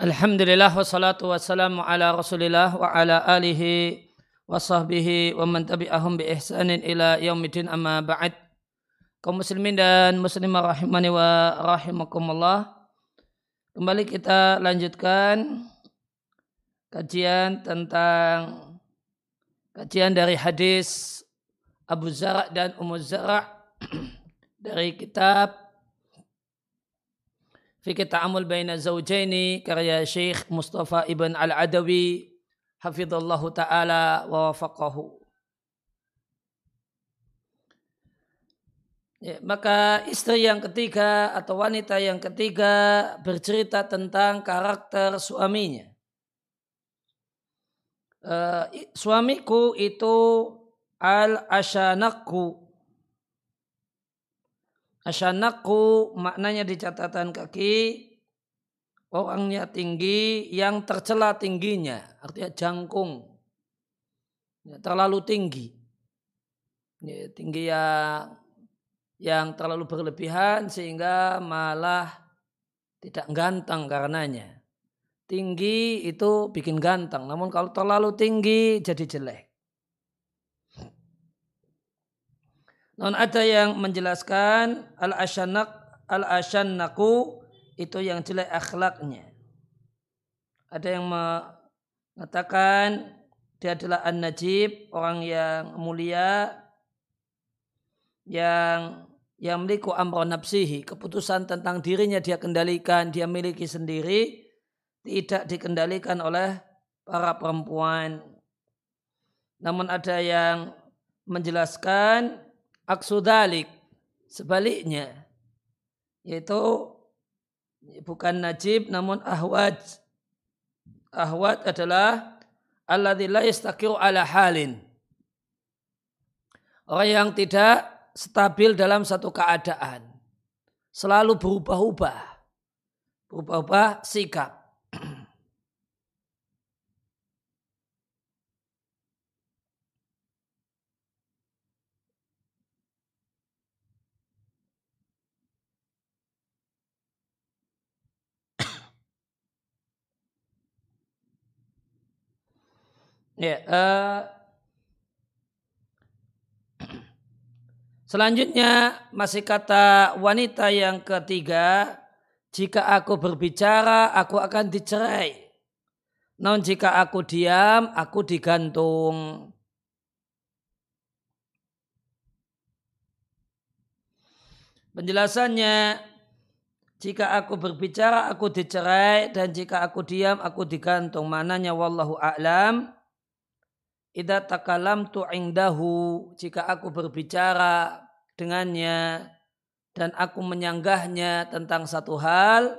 Alhamdulillah wassalatu wassalamu ala rasulillah wa ala alihi wa sahbihi wa man tabi'ahum bi ihsanin ila yaumidin amma ba'd. Kaum muslimin dan muslimah rahimani wa rahimakumullah. Kembali kita lanjutkan kajian tentang kajian dari hadis Abu Zara' dan Ummu Zara' dari kitab Fikir Ta'amul Baina Zawjaini karya Syekh Mustafa Ibn Al-Adawi hafidhallahu taala wa wafaqahu. Ya, maka istri yang ketiga atau wanita yang ketiga bercerita tentang karakter suaminya. Uh, suamiku itu al-asyanakku Asyanaku maknanya di catatan kaki orangnya tinggi yang tercela tingginya artinya jangkung. Ya, terlalu tinggi. Ya, tinggi yang yang terlalu berlebihan sehingga malah tidak ganteng karenanya. Tinggi itu bikin ganteng namun kalau terlalu tinggi jadi jelek Non ada yang menjelaskan al asyanak al asyannaku itu yang jelek akhlaknya. Ada yang mengatakan dia adalah an-najib, orang yang mulia yang yang memiliki amro nafsihi, keputusan tentang dirinya dia kendalikan, dia miliki sendiri, tidak dikendalikan oleh para perempuan. Namun ada yang menjelaskan aksudalik sebaliknya yaitu bukan najib namun ahwaj. Ahwaj adalah alladzi la yastaqiru ala halin. Orang yang tidak stabil dalam satu keadaan. Selalu berubah-ubah. Berubah-ubah sikap Ya, uh, selanjutnya masih kata wanita yang ketiga, jika aku berbicara aku akan dicerai. Namun jika aku diam, aku digantung. Penjelasannya, jika aku berbicara aku dicerai dan jika aku diam aku digantung. Mananya wallahu a'lam. Ida takalam tu indahu jika aku berbicara dengannya dan aku menyanggahnya tentang satu hal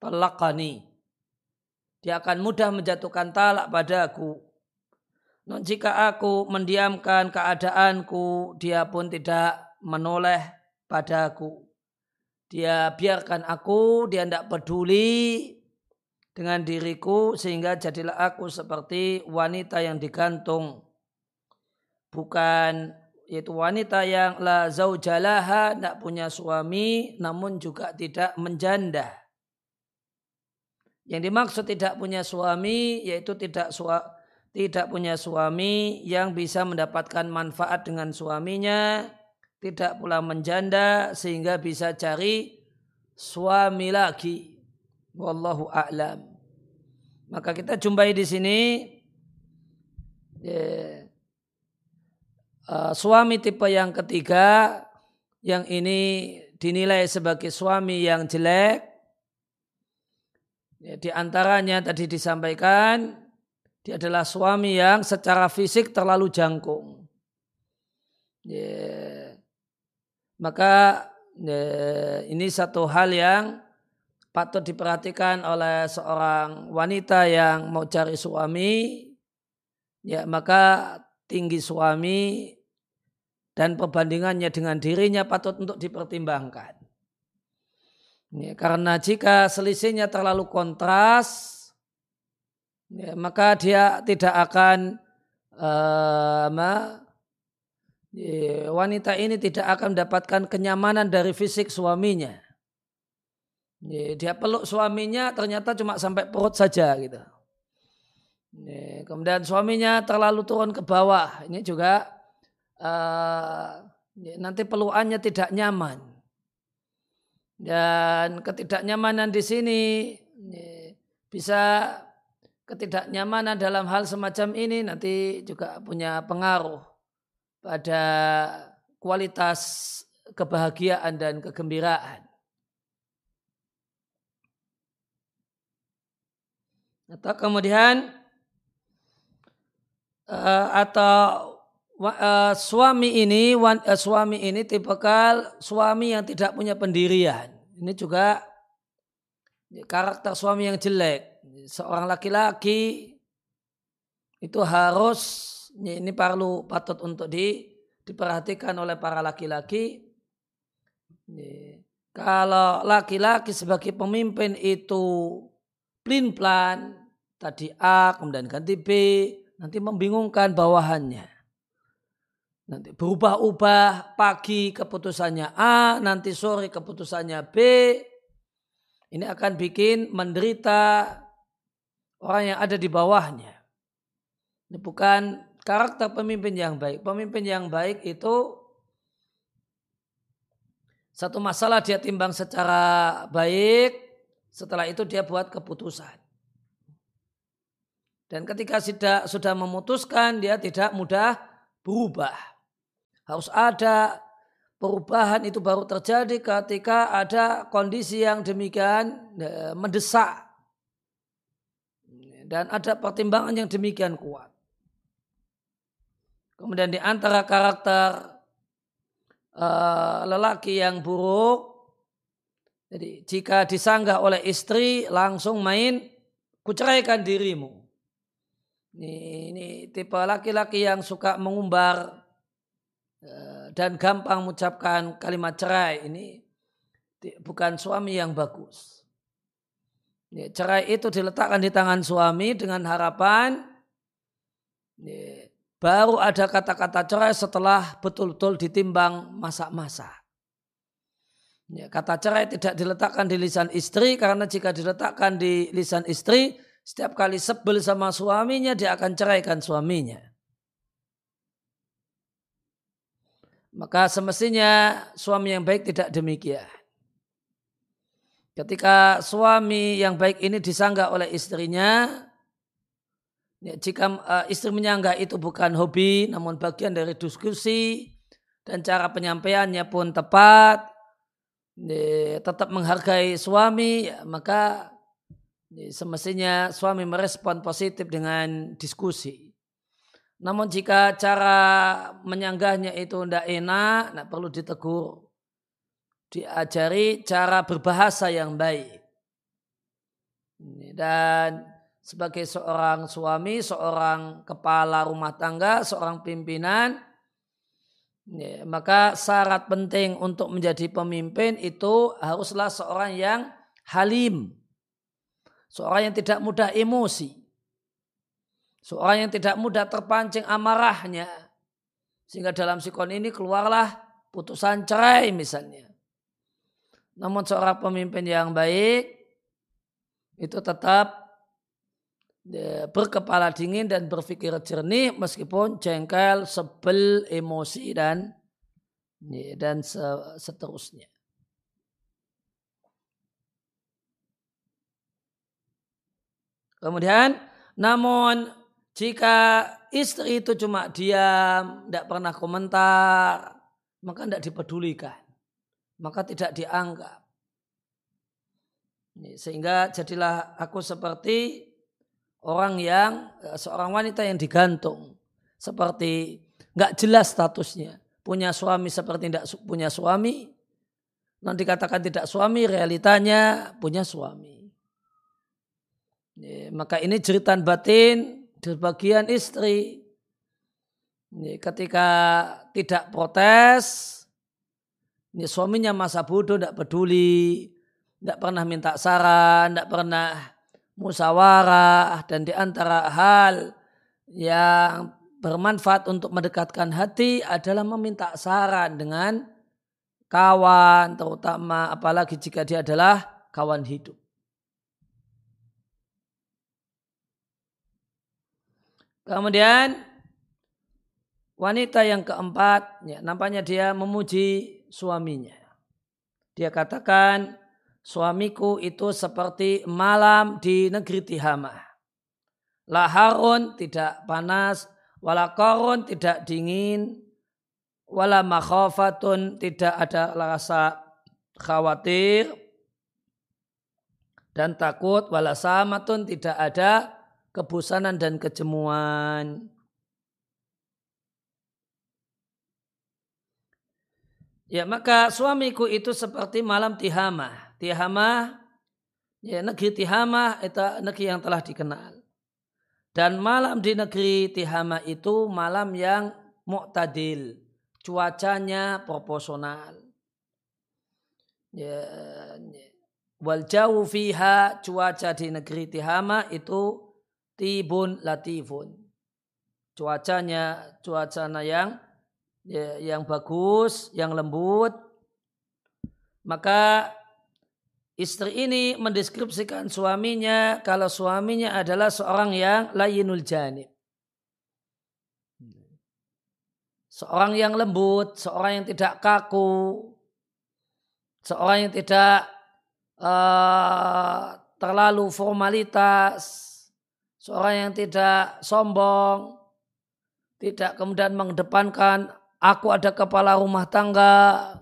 talakani dia akan mudah menjatuhkan talak padaku. Non jika aku mendiamkan keadaanku dia pun tidak menoleh padaku. Dia biarkan aku dia tidak peduli dengan diriku sehingga jadilah aku seperti wanita yang digantung. Bukan yaitu wanita yang la zaujalaha tidak punya suami namun juga tidak menjanda yang dimaksud tidak punya suami yaitu tidak sua, tidak punya suami yang bisa mendapatkan manfaat dengan suaminya tidak pula menjanda sehingga bisa cari suami lagi Wallahu a'lam. Maka kita jumpai di sini ya, uh, suami tipe yang ketiga yang ini dinilai sebagai suami yang jelek. Ya, di antaranya tadi disampaikan dia adalah suami yang secara fisik terlalu jangkung. Ya, maka ya, ini satu hal yang patut diperhatikan oleh seorang wanita yang mau cari suami, ya maka tinggi suami dan perbandingannya dengan dirinya patut untuk dipertimbangkan. Ya, karena jika selisihnya terlalu kontras, ya, maka dia tidak akan uh, ma, ya, wanita ini tidak akan mendapatkan kenyamanan dari fisik suaminya Dia peluk suaminya ternyata cuma sampai perut saja gitu. Kemudian suaminya terlalu turun ke bawah. Ini juga uh, nanti peluannya tidak nyaman. Dan ketidaknyamanan di sini bisa ketidaknyamanan dalam hal semacam ini nanti juga punya pengaruh pada kualitas kebahagiaan dan kegembiraan. Atau kemudian uh, atau uh, suami ini uh, suami ini tipikal suami yang tidak punya pendirian. Ini juga karakter suami yang jelek. Seorang laki-laki itu harus ini perlu patut untuk di, diperhatikan oleh para laki-laki. Kalau laki-laki sebagai pemimpin itu plin plan tadi A kemudian ganti B nanti membingungkan bawahannya. Nanti berubah-ubah pagi keputusannya A nanti sore keputusannya B. Ini akan bikin menderita orang yang ada di bawahnya. Ini bukan karakter pemimpin yang baik. Pemimpin yang baik itu satu masalah dia timbang secara baik setelah itu dia buat keputusan. Dan ketika sudah, sudah memutuskan, dia tidak mudah berubah. Harus ada perubahan itu baru terjadi ketika ada kondisi yang demikian e, mendesak. Dan ada pertimbangan yang demikian kuat. Kemudian di antara karakter uh, lelaki yang buruk jadi jika disanggah oleh istri langsung main kuceraikan dirimu. Ini, ini tipe laki-laki yang suka mengumbar eh, dan gampang mengucapkan kalimat cerai. Ini bukan suami yang bagus. Cerai itu diletakkan di tangan suami dengan harapan baru ada kata-kata cerai setelah betul-betul ditimbang masa-masa. Kata cerai tidak diletakkan di lisan istri karena jika diletakkan di lisan istri, setiap kali sebel sama suaminya dia akan ceraikan suaminya. Maka semestinya suami yang baik tidak demikian. Ketika suami yang baik ini disanggah oleh istrinya, ya, jika uh, istri menyanggah itu bukan hobi, namun bagian dari diskusi dan cara penyampaiannya pun tepat, tetap menghargai suami, ya, maka semestinya suami merespon positif dengan diskusi. Namun jika cara menyanggahnya itu tidak enak, nah perlu ditegur. Diajari cara berbahasa yang baik. Dan sebagai seorang suami, seorang kepala rumah tangga, seorang pimpinan, Ya, maka syarat penting untuk menjadi pemimpin itu haruslah seorang yang halim. Seorang yang tidak mudah emosi. Seorang yang tidak mudah terpancing amarahnya. Sehingga dalam sikon ini keluarlah putusan cerai misalnya. Namun seorang pemimpin yang baik itu tetap berkepala dingin dan berpikir jernih meskipun jengkel, sebel, emosi dan dan seterusnya. Kemudian, namun jika istri itu cuma diam, tidak pernah komentar, maka tidak dipedulikan, maka tidak dianggap. Sehingga jadilah aku seperti orang yang eh, seorang wanita yang digantung seperti nggak jelas statusnya punya suami seperti tidak punya suami nanti katakan tidak suami realitanya punya suami ya, maka ini jeritan batin di bagian istri ya, ketika tidak protes ya, suaminya masa bodoh tidak peduli tidak pernah minta saran tidak pernah musawarah dan di antara hal yang bermanfaat untuk mendekatkan hati adalah meminta saran dengan kawan terutama apalagi jika dia adalah kawan hidup. Kemudian wanita yang keempat, ya, nampaknya dia memuji suaminya. Dia katakan, suamiku itu seperti malam di negeri Tihamah. Laharun tidak panas, walakorun tidak dingin, wala makhafatun tidak ada rasa khawatir dan takut, wala samatun tidak ada kebosanan dan kejemuan. Ya maka suamiku itu seperti malam Tihamah. Tihamah, ya negeri Tihamah itu negeri yang telah dikenal. Dan malam di negeri Tihamah itu malam yang mu'tadil. Cuacanya proporsional. Ya, ya. wal jauh fiha cuaca di negeri Tihama itu tibun latifun. Cuacanya cuacanya yang ya, yang bagus, yang lembut. Maka istri ini mendeskripsikan suaminya kalau suaminya adalah seorang yang layinul janib. Seorang yang lembut, seorang yang tidak kaku, seorang yang tidak uh, terlalu formalitas, Seorang yang tidak sombong, tidak kemudian mengedepankan aku ada kepala rumah tangga.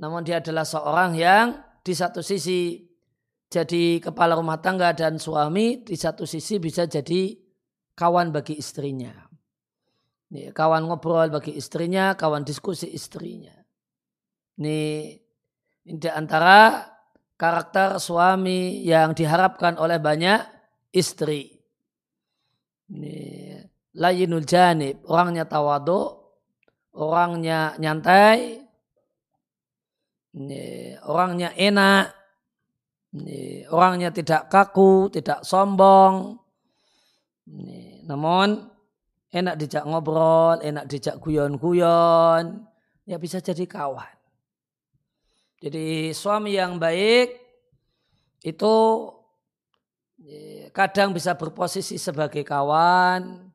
Namun dia adalah seorang yang di satu sisi jadi kepala rumah tangga dan suami, di satu sisi bisa jadi kawan bagi istrinya. Kawan ngobrol bagi istrinya, kawan diskusi istrinya. Ini, ini di antara karakter suami yang diharapkan oleh banyak istri. Ini layinul janib, orangnya tawadu, orangnya nyantai, ini, orangnya enak, ini, orangnya tidak kaku, tidak sombong. Namun enak dijak ngobrol, enak dijak guyon-guyon, ya bisa jadi kawan. Jadi suami yang baik itu kadang bisa berposisi sebagai kawan,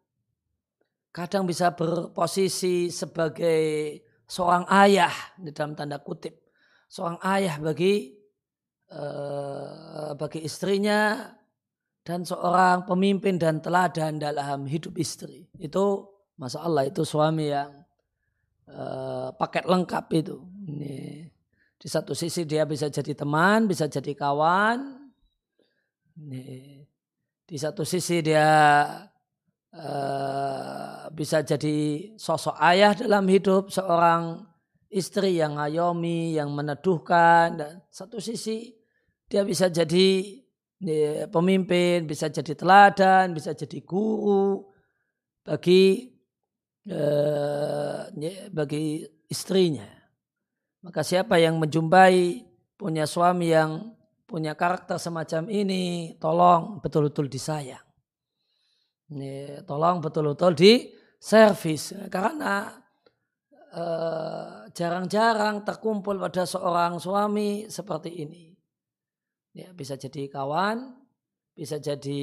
kadang bisa berposisi sebagai seorang ayah di dalam tanda kutip, seorang ayah bagi uh, bagi istrinya dan seorang pemimpin dan teladan dalam hidup istri. Itu masa Allah itu suami yang uh, paket lengkap itu. Ini. Di satu sisi dia bisa jadi teman, bisa jadi kawan, di satu sisi dia uh, bisa jadi sosok ayah dalam hidup seorang istri yang ngayomi, yang meneduhkan dan satu sisi dia bisa jadi pemimpin, bisa jadi teladan, bisa jadi guru bagi ya, bagi istrinya. Maka siapa yang menjumpai punya suami yang punya karakter semacam ini, tolong betul-betul disayang. Ini, tolong betul-betul di servis karena eh, jarang-jarang terkumpul pada seorang suami seperti ini. Ya, bisa jadi kawan, bisa jadi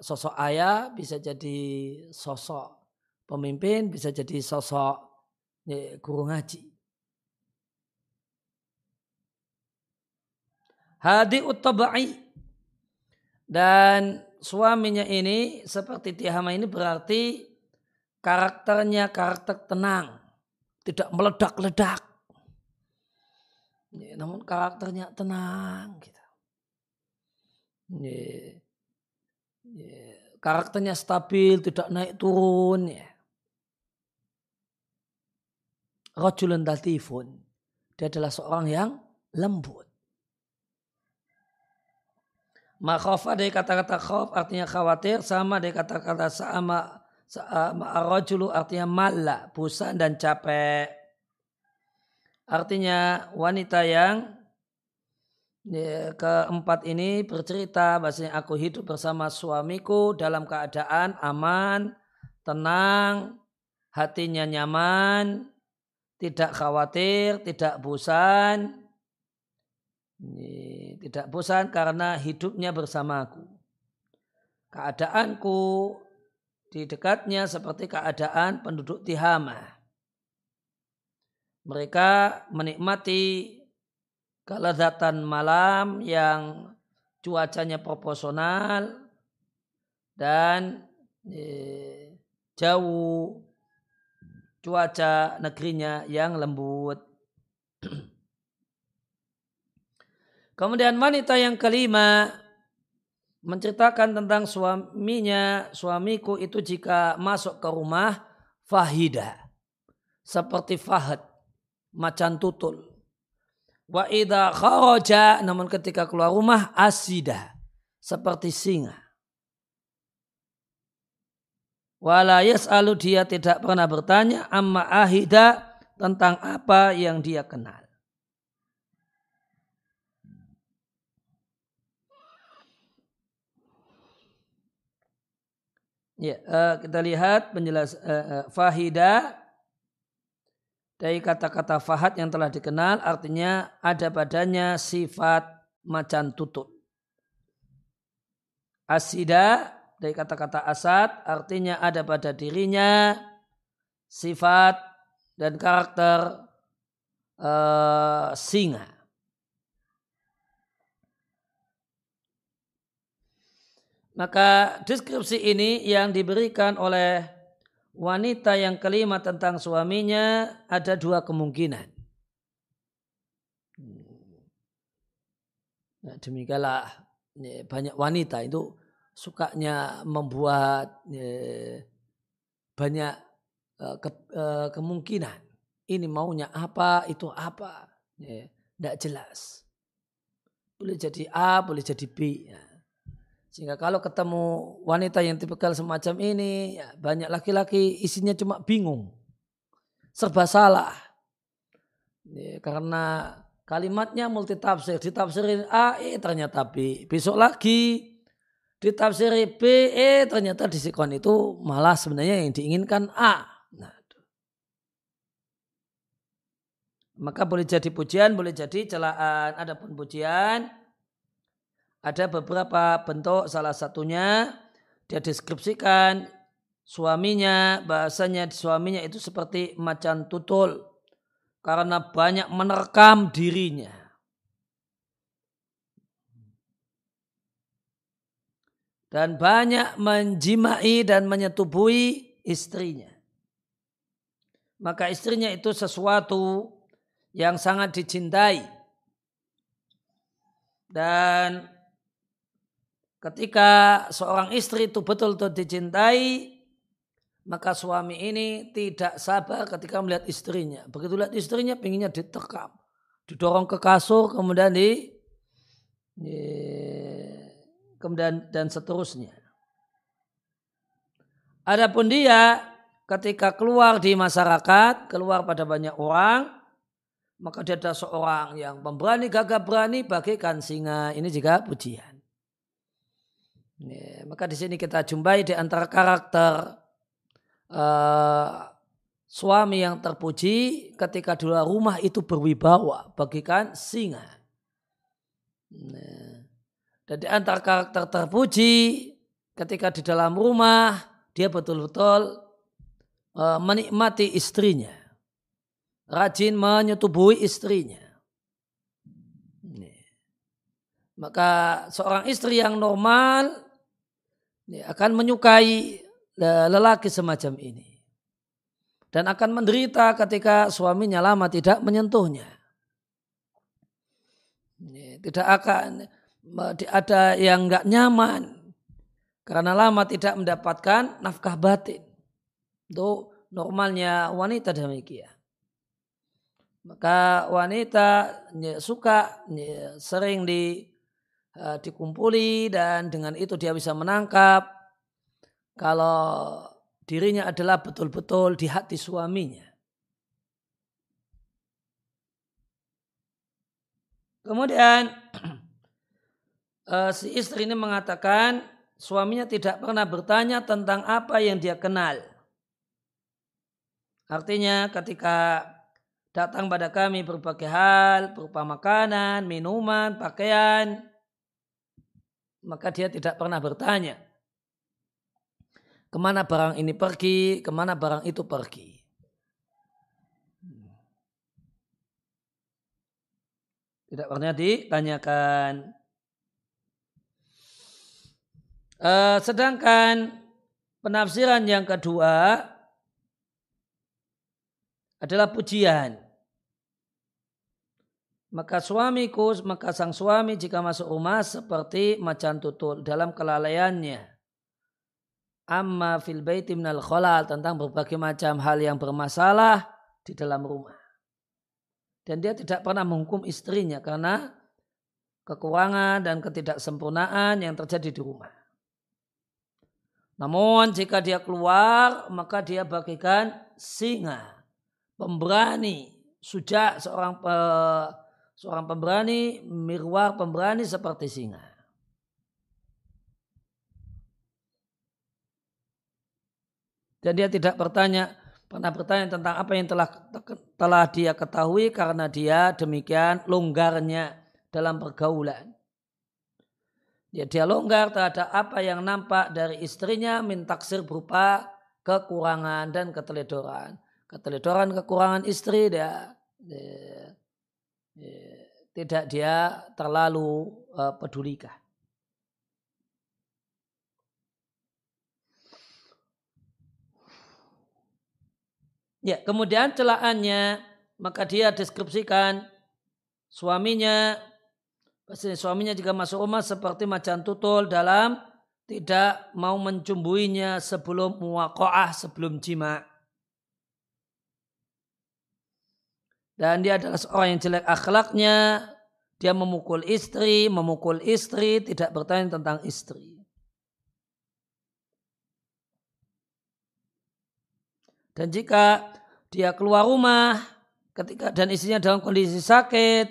sosok ayah, bisa jadi sosok pemimpin, bisa jadi sosok ya, guru ngaji. Hadi utabai. Dan suaminya ini seperti Tihama ini berarti karakternya karakter tenang. Tidak meledak-ledak. Namun karakternya tenang. Gitu. Ya, ya, karakternya stabil, tidak naik turun. Ya. Dia adalah seorang yang lembut. Makhofa dari kata-kata khof artinya khawatir sama dari kata-kata sama rajulu artinya malla, bosan dan capek. Artinya wanita yang ya, keempat ini bercerita bahasanya aku hidup bersama suamiku dalam keadaan aman, tenang, hatinya nyaman, tidak khawatir, tidak bosan, tidak bosan karena hidupnya bersamaku. Keadaanku di dekatnya seperti keadaan penduduk Tihama. Mereka menikmati kelezatan malam yang cuacanya proporsional dan eh, jauh cuaca negerinya yang lembut. Kemudian wanita yang kelima menceritakan tentang suaminya, suamiku itu jika masuk ke rumah fahida seperti fahad macan tutul. Wa idha kharaja namun ketika keluar rumah asida seperti singa. Wala yas'alu dia tidak pernah bertanya amma ahida tentang apa yang dia kenal. Ya, uh, kita lihat penjelas uh, uh, fahida dari kata-kata fahad yang telah dikenal artinya ada padanya sifat macan tutut. Asida dari kata-kata asad artinya ada pada dirinya sifat dan karakter uh, singa. Maka deskripsi ini yang diberikan oleh wanita yang kelima tentang suaminya ada dua kemungkinan. Nah, demikianlah banyak wanita itu sukanya membuat banyak eh, ke, eh, kemungkinan. Ini maunya apa, itu apa. Tidak jelas. Boleh jadi A, boleh jadi B. Ya. Sehingga kalau ketemu wanita yang tipikal semacam ini, ya banyak laki-laki isinya cuma bingung. Serba salah. Ya, karena kalimatnya multi tafsir. Ditafsirin A, E ternyata B. Besok lagi ditafsiri B, E ternyata di sikon itu malah sebenarnya yang diinginkan A. Nah, maka boleh jadi pujian, boleh jadi celaan. Adapun pujian, ada beberapa bentuk salah satunya dia deskripsikan suaminya bahasanya suaminya itu seperti macan tutul karena banyak menerkam dirinya. Dan banyak menjimai dan menyetubui istrinya. Maka istrinya itu sesuatu yang sangat dicintai. Dan ketika seorang istri itu betul-betul dicintai, maka suami ini tidak sabar ketika melihat istrinya. Begitu lihat istrinya, pinginnya ditekam, didorong ke kasur, kemudian di, di kemudian dan seterusnya. Adapun dia ketika keluar di masyarakat, keluar pada banyak orang, maka dia adalah seorang yang pemberani, gagah berani bagikan singa. Ini juga pujian. Ya, maka di sini kita jumpai di antara karakter uh, suami yang terpuji ketika di luar rumah itu berwibawa bagikan singa. Nah, dan di antara karakter terpuji ketika di dalam rumah dia betul-betul uh, menikmati istrinya, rajin menyetubui istrinya. Maka seorang istri yang normal akan menyukai lelaki semacam ini. Dan akan menderita ketika suaminya lama tidak menyentuhnya. Tidak akan ada yang nggak nyaman karena lama tidak mendapatkan nafkah batin. Itu normalnya wanita demikian. Maka wanita suka sering di uh, dikumpuli dan dengan itu dia bisa menangkap kalau dirinya adalah betul-betul di hati suaminya. Kemudian uh, si istri ini mengatakan suaminya tidak pernah bertanya tentang apa yang dia kenal. Artinya ketika datang pada kami berbagai hal, berupa makanan, minuman, pakaian, maka dia tidak pernah bertanya, ke mana barang ini pergi, ke mana barang itu pergi. Tidak pernah ditanyakan. Uh, sedangkan penafsiran yang kedua adalah pujian. Maka suamiku, maka sang suami jika masuk rumah seperti macan tutul dalam kelalaiannya. Amma fil baiti minal kholal tentang berbagai macam hal yang bermasalah di dalam rumah. Dan dia tidak pernah menghukum istrinya karena kekurangan dan ketidaksempurnaan yang terjadi di rumah. Namun jika dia keluar maka dia bagikan singa, pemberani, sujak seorang pe, seorang pemberani, mirwar pemberani seperti singa. Dan dia tidak bertanya, pernah bertanya tentang apa yang telah telah dia ketahui karena dia demikian longgarnya dalam pergaulan. Ya, dia longgar terhadap apa yang nampak dari istrinya mintaksir berupa kekurangan dan keteledoran. Keteledoran kekurangan istri dia, dia, dia tidak dia terlalu uh, pedulikan. Ya, kemudian celaannya maka dia deskripsikan suaminya pasti suaminya jika masuk rumah seperti macan tutul dalam tidak mau mencumbuinya sebelum muwaqa'ah sebelum jima. Dan dia adalah seorang yang jelek akhlaknya, dia memukul istri, memukul istri, tidak bertanya tentang istri. Dan jika dia keluar rumah ketika dan istrinya dalam kondisi sakit,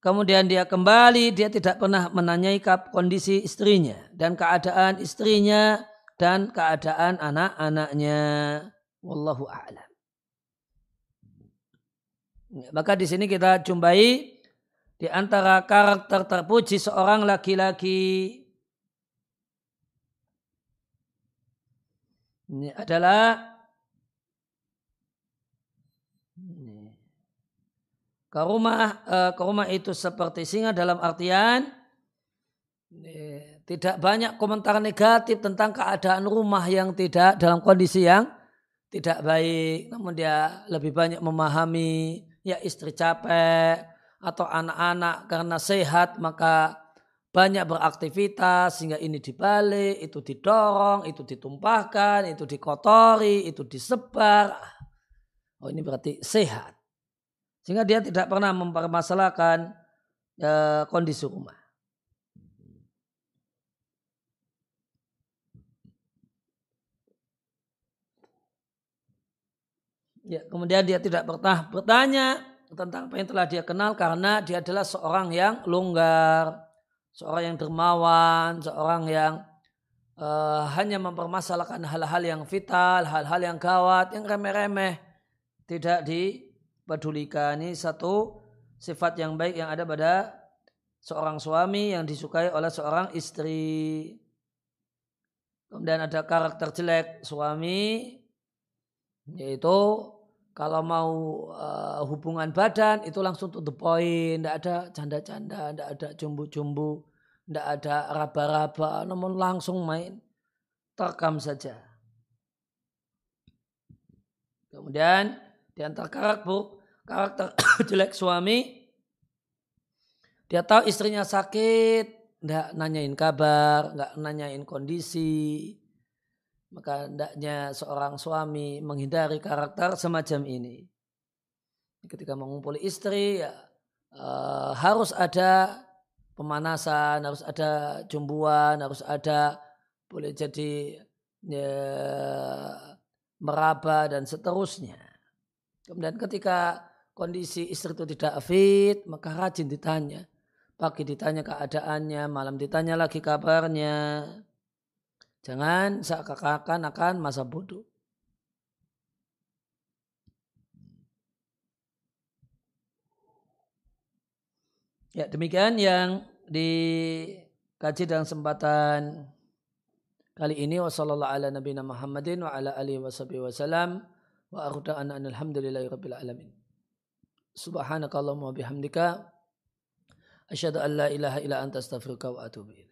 kemudian dia kembali, dia tidak pernah menanyai kondisi istrinya dan keadaan istrinya dan keadaan anak-anaknya. Wallahu a'lam. Maka di sini kita jumpai di antara karakter terpuji seorang laki-laki. Ini adalah ke rumah eh, ke rumah itu seperti singa dalam artian tidak banyak komentar negatif tentang keadaan rumah yang tidak dalam kondisi yang tidak baik. Namun dia lebih banyak memahami ya istri capek atau anak-anak karena sehat maka banyak beraktivitas sehingga ini dibalik, itu didorong, itu ditumpahkan, itu dikotori, itu disebar. Oh ini berarti sehat. Sehingga dia tidak pernah mempermasalahkan e, kondisi rumah. Ya, kemudian dia tidak pernah bertanya tentang apa yang telah dia kenal karena dia adalah seorang yang longgar, seorang yang dermawan, seorang yang uh, hanya mempermasalahkan hal-hal yang vital, hal-hal yang gawat, yang remeh-remeh, tidak di pedulikan ini satu sifat yang baik yang ada pada seorang suami yang disukai oleh seorang istri. Kemudian ada karakter jelek suami yaitu kalau mau uh, hubungan badan itu langsung to the point, tidak ada canda-canda, tidak ada jumbu-jumbu, tidak ada raba-raba, namun langsung main terkam saja. Kemudian di antara karakter karakter jelek suami dia tahu istrinya sakit ndak nanyain kabar nggak nanyain kondisi maka hendaknya seorang suami menghindari karakter semacam ini ketika mengumpuli istri ya uh, harus ada pemanasan harus ada jumbuan harus ada boleh jadi ya, meraba dan seterusnya Kemudian ketika kondisi istri itu tidak fit, maka rajin ditanya. Pagi ditanya keadaannya, malam ditanya lagi kabarnya. Jangan seakan-akan akan masa bodoh. Ya, demikian yang dikaji dalam kesempatan kali ini Wassalamualaikum warahmatullahi ala Muhammadin wa wa bihamdika asyhadu an la ilaha illa anta astaghfiruka wa atubu ilaik.